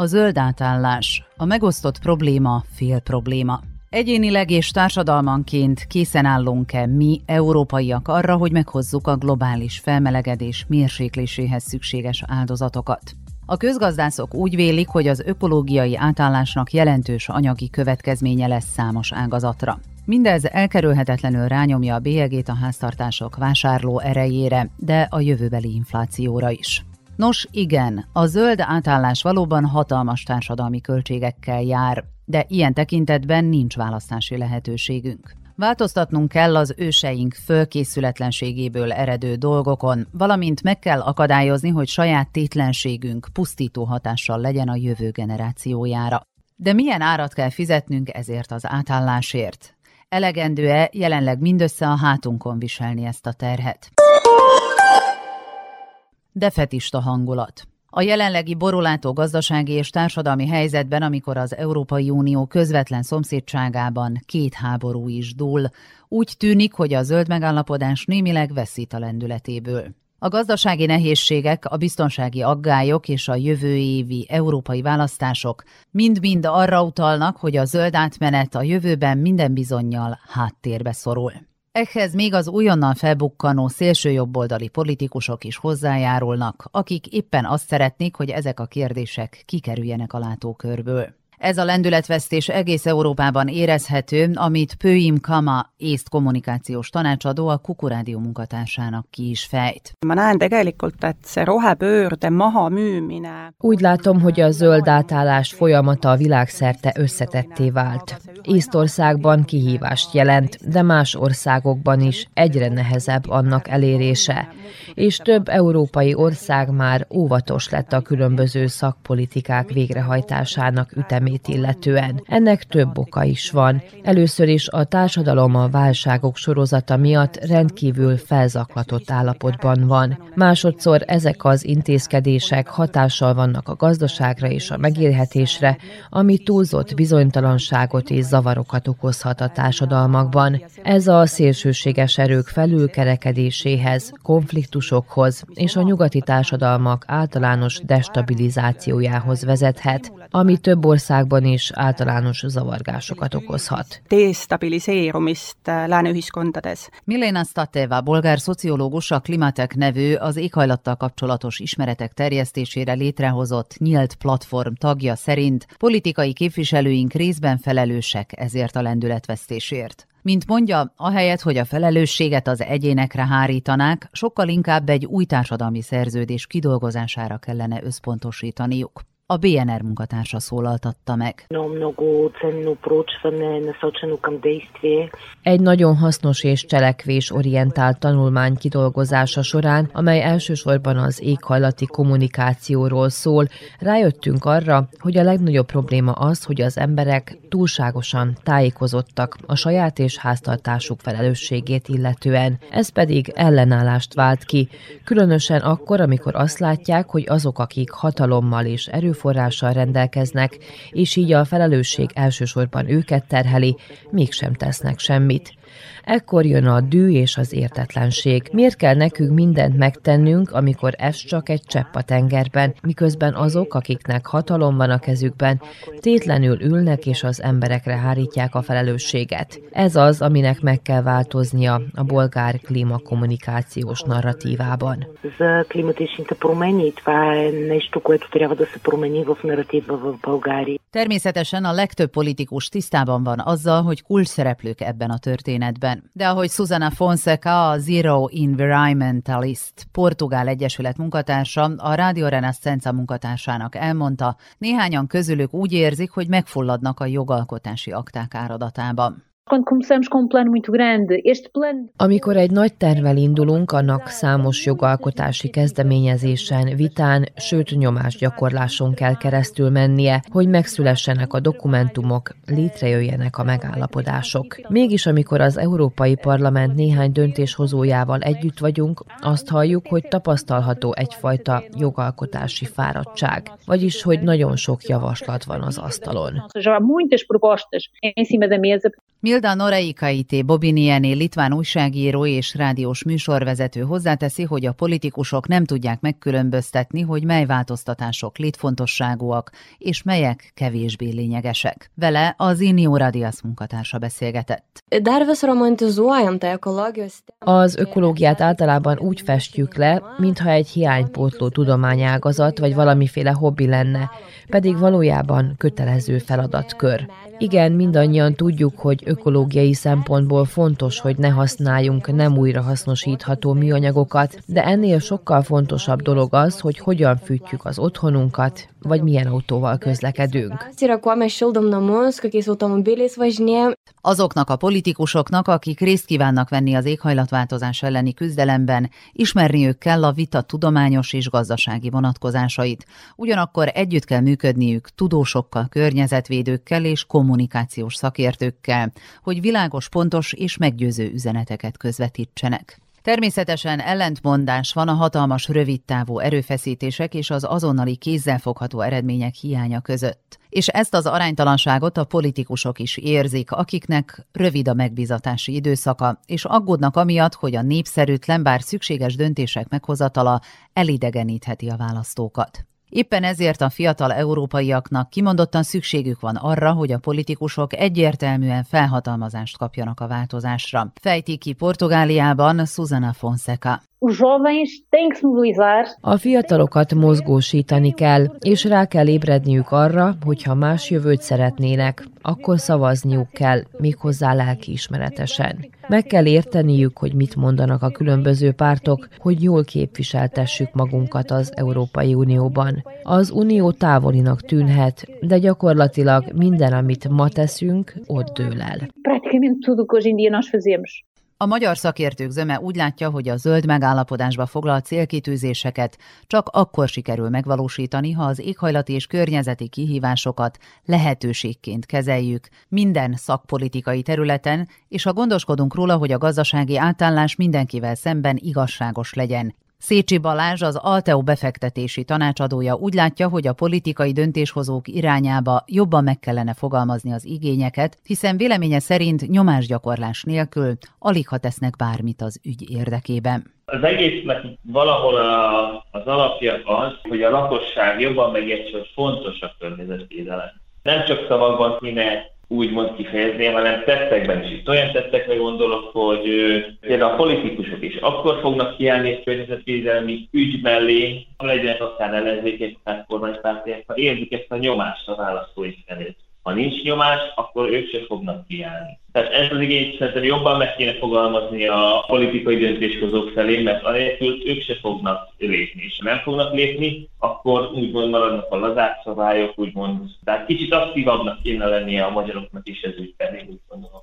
A zöld átállás, a megosztott probléma fél probléma. Egyénileg és társadalmanként készen állunk-e mi, európaiak arra, hogy meghozzuk a globális felmelegedés mérsékléséhez szükséges áldozatokat? A közgazdászok úgy vélik, hogy az ökológiai átállásnak jelentős anyagi következménye lesz számos ágazatra. Mindez elkerülhetetlenül rányomja a bélyegét a háztartások vásárló erejére, de a jövőbeli inflációra is. Nos, igen, a zöld átállás valóban hatalmas társadalmi költségekkel jár, de ilyen tekintetben nincs választási lehetőségünk. Változtatnunk kell az őseink fölkészületlenségéből eredő dolgokon, valamint meg kell akadályozni, hogy saját tétlenségünk pusztító hatással legyen a jövő generációjára. De milyen árat kell fizetnünk ezért az átállásért? Elegendő-e jelenleg mindössze a hátunkon viselni ezt a terhet? Defetista hangulat. A jelenlegi borulátó gazdasági és társadalmi helyzetben, amikor az Európai Unió közvetlen szomszédságában két háború is dúl, úgy tűnik, hogy a zöld megállapodás némileg veszít a lendületéből. A gazdasági nehézségek, a biztonsági aggályok és a jövő évi európai választások mind-mind arra utalnak, hogy a zöld átmenet a jövőben minden bizonyal háttérbe szorul. Ehhez még az újonnan felbukkanó szélsőjobboldali politikusok is hozzájárulnak, akik éppen azt szeretnék, hogy ezek a kérdések kikerüljenek a látókörből. Ez a lendületvesztés egész Európában érezhető, amit Pőim Kama, észt kommunikációs tanácsadó a Kukurádió munkatársának ki is fejt. Úgy látom, hogy a zöld átállás folyamata a világszerte összetetté vált. Észtországban kihívást jelent, de más országokban is egyre nehezebb annak elérése. És több európai ország már óvatos lett a különböző szakpolitikák végrehajtásának ütemében védelmét illetően. Ennek több oka is van. Először is a társadalom a válságok sorozata miatt rendkívül felzaklatott állapotban van. Másodszor ezek az intézkedések hatással vannak a gazdaságra és a megélhetésre, ami túlzott bizonytalanságot és zavarokat okozhat a társadalmakban. Ez a szélsőséges erők felülkerekedéséhez, konfliktusokhoz és a nyugati társadalmak általános destabilizációjához vezethet, ami több ország országban is általános zavargásokat okozhat. Lääneühiskondades. Milena Stateva, bolgár szociológus, a Klimatek nevű az éghajlattal kapcsolatos ismeretek terjesztésére létrehozott nyílt platform tagja szerint politikai képviselőink részben felelősek ezért a lendületvesztésért. Mint mondja, ahelyett, hogy a felelősséget az egyénekre hárítanák, sokkal inkább egy új társadalmi szerződés kidolgozására kellene összpontosítaniuk a BNR munkatársa szólaltatta meg. Egy nagyon hasznos és cselekvés orientált tanulmány kidolgozása során, amely elsősorban az éghajlati kommunikációról szól, rájöttünk arra, hogy a legnagyobb probléma az, hogy az emberek túlságosan tájékozottak a saját és háztartásuk felelősségét illetően. Ez pedig ellenállást vált ki, különösen akkor, amikor azt látják, hogy azok, akik hatalommal és erőforrásokkal erőforrással rendelkeznek, és így a felelősség elsősorban őket terheli, mégsem tesznek semmit. Ekkor jön a dű és az értetlenség. Miért kell nekünk mindent megtennünk, amikor ez csak egy csepp a tengerben, miközben azok, akiknek hatalom van a kezükben, tétlenül ülnek és az emberekre hárítják a felelősséget. Ez az, aminek meg kell változnia a bolgár klímakommunikációs narratívában. Természetesen a legtöbb politikus tisztában van azzal, hogy kulcs szereplők ebben a történetben De ahogy Susana Fonseca, a Zero Environmentalist Portugál Egyesület munkatársa, a Radio Renascença munkatársának elmondta, néhányan közülük úgy érzik, hogy megfulladnak a jogalkotási akták áradatában. Quando começamos com um plano muito grande, este plano... Amikor egy nagy tervel indulunk, annak számos jogalkotási kezdeményezésen, vitán, sőt nyomásgyakorláson kell keresztül mennie, hogy megszülessenek a dokumentumok, létrejöjjenek a megállapodások. Mégis amikor az Európai Parlament néhány döntéshozójával együtt vagyunk, azt halljuk, hogy tapasztalható egyfajta jogalkotási fáradtság, vagyis hogy nagyon sok javaslat van az asztalon. Milda Noreikaité Bobinieni litván újságíró és rádiós műsorvezető hozzáteszi, hogy a politikusok nem tudják megkülönböztetni, hogy mely változtatások létfontosságúak, és melyek kevésbé lényegesek. Vele az Inio Radias munkatársa beszélgetett. Az ökológiát általában úgy festjük le, mintha egy hiánypótló tudományágazat vagy valamiféle hobbi lenne, pedig valójában kötelező feladatkör. Igen, mindannyian tudjuk, hogy ökológiai szempontból fontos, hogy ne használjunk nem újrahasznosítható műanyagokat, de ennél sokkal fontosabb dolog az, hogy hogyan fűtjük az otthonunkat, vagy milyen autóval közlekedünk. Azoknak a politikusoknak, akik részt kívánnak venni az éghajlatváltozás elleni küzdelemben, ismerniük kell a vita tudományos és gazdasági vonatkozásait. Ugyanakkor együtt kell működniük tudósokkal, környezetvédőkkel és kommunikációs szakértőkkel, hogy világos, pontos és meggyőző üzeneteket közvetítsenek. Természetesen ellentmondás van a hatalmas rövidtávú erőfeszítések és az azonnali kézzelfogható eredmények hiánya között. És ezt az aránytalanságot a politikusok is érzik, akiknek rövid a megbizatási időszaka, és aggódnak amiatt, hogy a népszerűtlen, bár szükséges döntések meghozatala elidegenítheti a választókat. Éppen ezért a fiatal európaiaknak kimondottan szükségük van arra, hogy a politikusok egyértelműen felhatalmazást kapjanak a változásra. Fejti ki Portugáliában Susana Fonseca. A fiatalokat mozgósítani kell, és rá kell ébredniük arra, hogy ha más jövőt szeretnének, akkor szavazniuk kell, méghozzá lelkiismeretesen. Meg kell érteniük, hogy mit mondanak a különböző pártok, hogy jól képviseltessük magunkat az Európai Unióban. Az Unió távolinak tűnhet, de gyakorlatilag minden, amit ma teszünk, ott dől el. A magyar szakértők zöme úgy látja, hogy a zöld megállapodásba foglalt célkitűzéseket csak akkor sikerül megvalósítani, ha az éghajlati és környezeti kihívásokat lehetőségként kezeljük minden szakpolitikai területen, és ha gondoskodunk róla, hogy a gazdasági átállás mindenkivel szemben igazságos legyen, Szécsi Balázs, az Alteo befektetési tanácsadója úgy látja, hogy a politikai döntéshozók irányába jobban meg kellene fogalmazni az igényeket, hiszen véleménye szerint nyomásgyakorlás nélkül alig ha tesznek bármit az ügy érdekében. Az egésznek valahol a, az alapja az, hogy a lakosság jobban megértse, hogy fontos a környezetvédelem. Nem csak szavakban kéne úgymond kifejezném, hanem tettekben is. Itt olyan tettekre gondolok, hogy például a politikusok is akkor fognak kiállni egy környezetvédelmi ügy mellé, ha legyen akár ellenzékek, akár kormánypártiak, ha érzik ezt a nyomást a választóik felé. Ha nincs nyomás, akkor ők se fognak kiállni. Tehát ez az igényt szerintem jobban meg kéne fogalmazni a politikai döntéshozók felé, mert anélkül ők se fognak lépni. És ha nem fognak lépni, akkor úgymond maradnak a lazák szabályok, úgymond. Tehát kicsit aktívabbnak kéne lennie a magyaroknak is ez ügyben, úgy gondolom.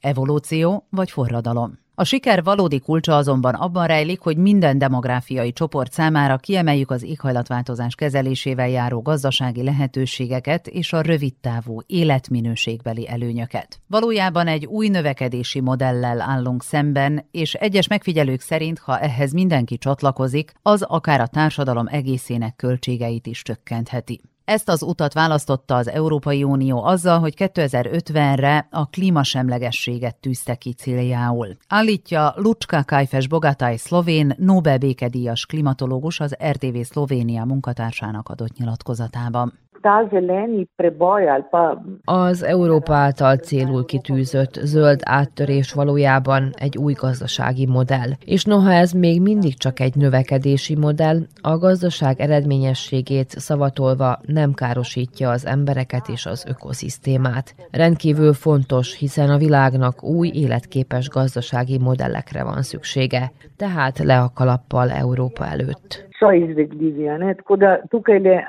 Evolúció vagy forradalom? A siker valódi kulcsa azonban abban rejlik, hogy minden demográfiai csoport számára kiemeljük az éghajlatváltozás kezelésével járó gazdasági lehetőségeket és a rövidtávú életminőségbeli előnyöket. Valójában egy új növekedési modellel állunk szemben, és egyes megfigyelők szerint, ha ehhez mindenki csatlakozik, az akár a társadalom egészének költségeit is csökkentheti. Ezt az utat választotta az Európai Unió azzal, hogy 2050-re a klímasemlegességet tűzte ki céljául. Állítja Lucska Kajfes Bogataj szlovén Nobel békedíjas klimatológus az RTV Szlovénia munkatársának adott nyilatkozatában ta zeleni preboj ali pa... Az Európa által célul kitűzött zöld áttörés valójában egy új gazdasági modell. És noha ez még mindig csak egy növekedési modell, a gazdaság eredményességét szavatolva nem károsítja az embereket és az ökoszisztémát. Rendkívül fontos, hiszen a világnak új életképes gazdasági modellekre van szüksége, tehát le a kalappal Európa előtt. So izvedljivi. Tako da tukaj je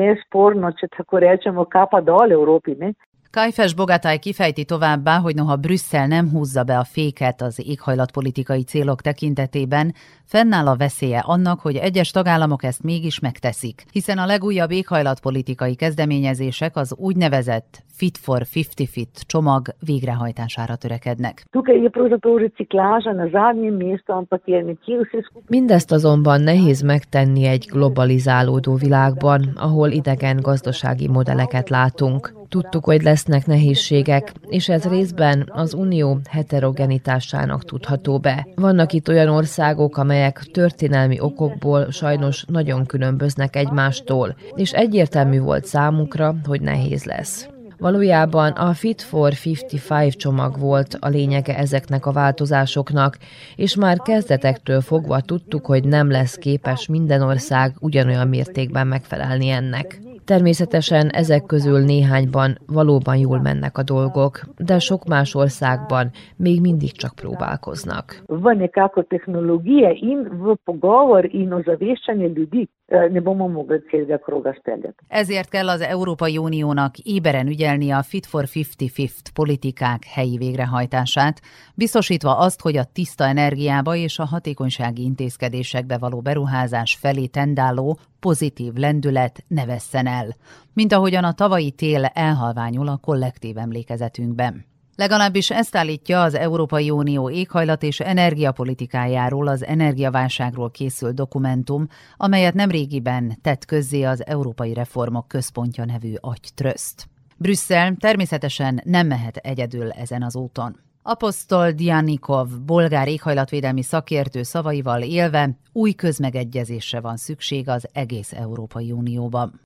nesporno, če tako rečemo, kapa dol Evropi. Ne? Kajfes Bogatály kifejti továbbá, hogy noha Brüsszel nem húzza be a féket az éghajlatpolitikai célok tekintetében, fennáll a veszélye annak, hogy egyes tagállamok ezt mégis megteszik, hiszen a legújabb éghajlatpolitikai kezdeményezések az úgynevezett Fit for 50 Fit csomag végrehajtására törekednek. Mindezt azonban nehéz megtenni egy globalizálódó világban, ahol idegen gazdasági modelleket látunk. Tudtuk, hogy lesznek nehézségek, és ez részben az unió heterogenitásának tudható be. Vannak itt olyan országok, amelyek történelmi okokból sajnos nagyon különböznek egymástól, és egyértelmű volt számukra, hogy nehéz lesz. Valójában a Fit for 55 csomag volt a lényege ezeknek a változásoknak, és már kezdetektől fogva tudtuk, hogy nem lesz képes minden ország ugyanolyan mértékben megfelelni ennek. Természetesen ezek közül néhányban valóban jól mennek a dolgok, de sok más országban még mindig csak próbálkoznak. Van nekako technológia in v pogovor in ozaveščanje ljudi ne bomo mogli celega kroga speljati. Ezért kell az Európai Uniónak éberen ügyelni a Fit for 55 politikák helyi végrehajtását, biztosítva azt, hogy a tiszta energiába és a hatékonysági intézkedésekbe való beruházás felé tendáló pozitív lendület ne vesszen el, mint ahogyan a tavalyi tél elhalványul a kollektív emlékezetünkben. Legalábbis ezt állítja az Európai Unió éghajlat és energiapolitikájáról az energiaválságról készült dokumentum, amelyet nemrégiben tett közzé az Európai Reformok Központja nevű agytröszt. Brüsszel természetesen nem mehet egyedül ezen az úton. Apostol Dianikov, bolgár éghajlatvédelmi szakértő szavaival élve új közmegegyezésre van szükség az egész Európai Unióban.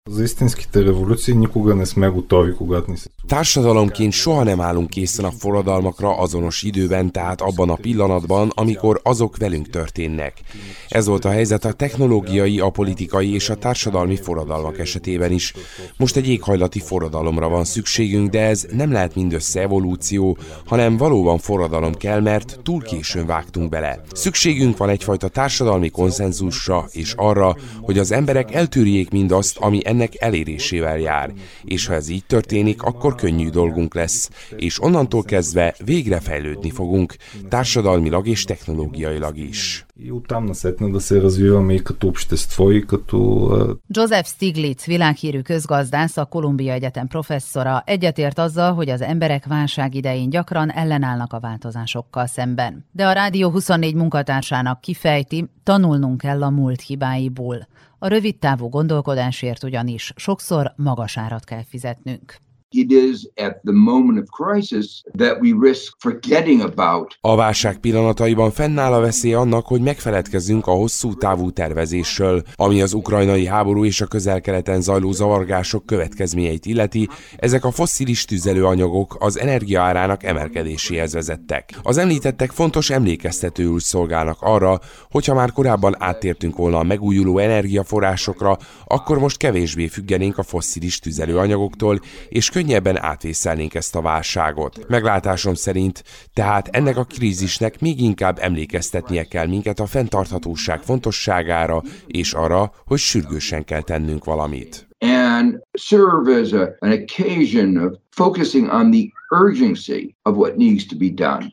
Társadalomként soha nem állunk készen a forradalmakra azonos időben, tehát abban a pillanatban, amikor azok velünk történnek. Ez volt a helyzet a technológiai, a politikai és a társadalmi forradalmak esetében is. Most egy éghajlati forradalomra van szükségünk, de ez nem lehet mindössze evolúció, hanem valóban forradalom kell, mert túl későn vágtunk bele. Szükségünk van egyfajta társadalmi konszenzusra és arra, hogy az emberek eltűrjék mindazt, ami ennek elérésével jár. És ha ez így történik, akkor könnyű dolgunk lesz, és onnantól kezdve végre fejlődni fogunk, társadalmilag és technológiailag is И оттам насетне да се развиваме и като общество, и като... Joseph Stiglitz, világhírű közgazdász, a Kolumbia Egyetem professzora egyetért azzal, hogy az emberek válság idején gyakran ellenállnak a változásokkal szemben. De a Rádió 24 munkatársának kifejti, tanulnunk kell a múlt hibáiból. A rövidtávú gondolkodásért ugyanis sokszor magas árat kell fizetnünk. It is at the moment of crisis that we risk forgetting about. A válság pillanataiban fennáll a veszély annak, hogy megfeledkezzünk a hosszú távú tervezésről, ami az ukrajnai háború és a közel-keleten zajló zavargások következményeit illeti, ezek a fosszilis tüzelőanyagok az energiaárának emelkedéséhez vezettek. Az említettek fontos emlékeztetőül szolgálnak arra, hogyha már korábban áttértünk volna a megújuló energiaforrásokra, akkor most kevésbé függenénk a fosszilis tüzelőanyagoktól, és könnyebben átvészelnénk ezt a válságot. Meglátásom szerint tehát ennek a krízisnek még inkább emlékeztetnie kell minket a fenntarthatóság fontosságára, és arra, hogy sürgősen kell tennünk valamit. And serve as a, an occasion of focusing on the urgency of what needs to be done.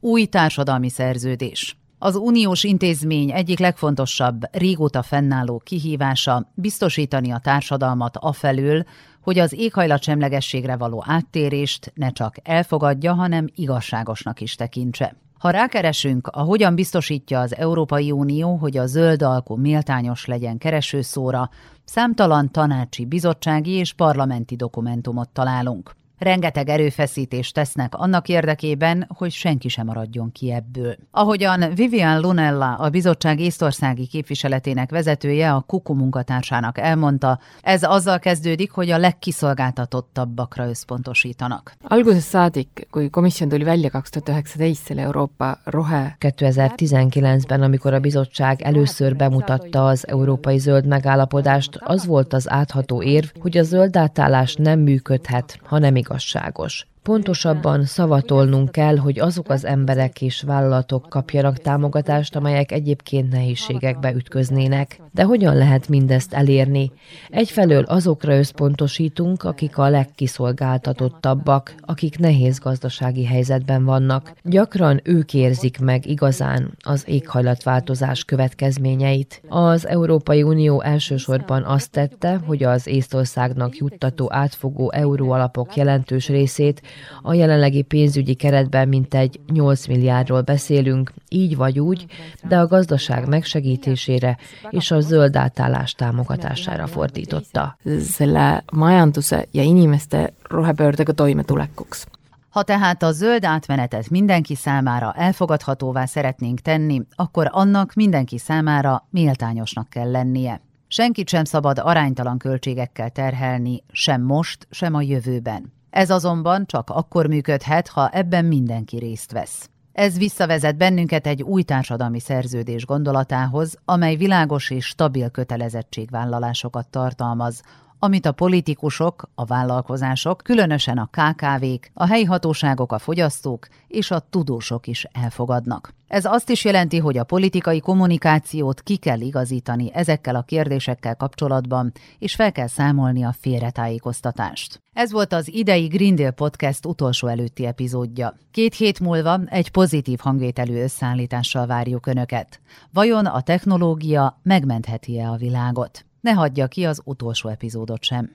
Új társadalmi szerződés. Az uniós intézmény egyik legfontosabb, régóta fennálló kihívása biztosítani a társadalmat afelől, hogy az éghajlatsemlegességre való áttérést ne csak elfogadja, hanem igazságosnak is tekintse. Ha rákeresünk, a hogyan biztosítja az Európai Unió, hogy a zöld alkú méltányos legyen keresőszóra, számtalan tanácsi, bizottsági és parlamenti dokumentumot találunk. Rengeteg erőfeszítést tesznek annak érdekében, hogy senki sem maradjon ki ebből. Ahogyan Vivian Lunella, a bizottság észtországi képviseletének vezetője a Kuku munkatársának elmondta, ez azzal kezdődik, hogy a legkiszolgáltatottabbakra összpontosítanak. Algusest saadik, kui komisjon tuli välja 2019 selle Euroopa rohe... 2019-ben, amikor a bizottság először bemutatta az európai zöld megállapodást, az volt az átható érv, hogy a zöld átállás nem működhet, hanem igazságos. Pontosabban szavatolnunk kell, hogy azok az emberek és vállalatok kapjanak támogatást, amelyek egyébként nehézségekbe ütköznének. De hogyan lehet mindezt elérni? Egyfelől azokra összpontosítunk, akik a legkiszolgáltatottabbak, akik nehéz gazdasági helyzetben vannak. Gyakran ők érzik meg igazán az éghajlatváltozás következményeit. Az Európai Unió elsősorban azt tette, hogy az Észtországnak juttató átfogó euróalapok jelentős részét a jelenlegi pénzügyi keretben mintegy 8 milliárdról beszélünk, így vagy úgy, de a gazdaság megsegítésére és a zöld átállás támogatására fordította. Selle majanduse ja inimeste rohepöördega toimetulekuks. Ha tehát a zöld átmenetet mindenki számára elfogadhatóvá szeretnénk tenni, akkor annak mindenki számára méltányosnak kell lennie. Senkit sem szabad aránytalan költségekkel terhelni, sem most, sem a jövőben. Ez azonban csak akkor működhet, ha ebben mindenki részt vesz. Ez visszavezet bennünket egy új társadalmi szerződés gondolatához, amely világos és stabil kötelezettségvállalásokat tartalmaz, amit a politikusok, a vállalkozások, különösen a KKV-k, a helyi hatóságok, a fogyasztók és a tudósok is elfogadnak. Ez azt is jelenti, hogy a politikai kommunikációt ki kell igazítani ezekkel a kérdésekkel kapcsolatban, és fel kell számolni a félretájékoztatást. Ez volt az idei Green Deal Podcast utolsó előtti epizódja. Két hét múlva egy pozitív hangvételű összeállítással várjuk Önöket. Vajon a technológia megmentheti-e a világot? Ne hagyja ki az utolsó epizódot sem.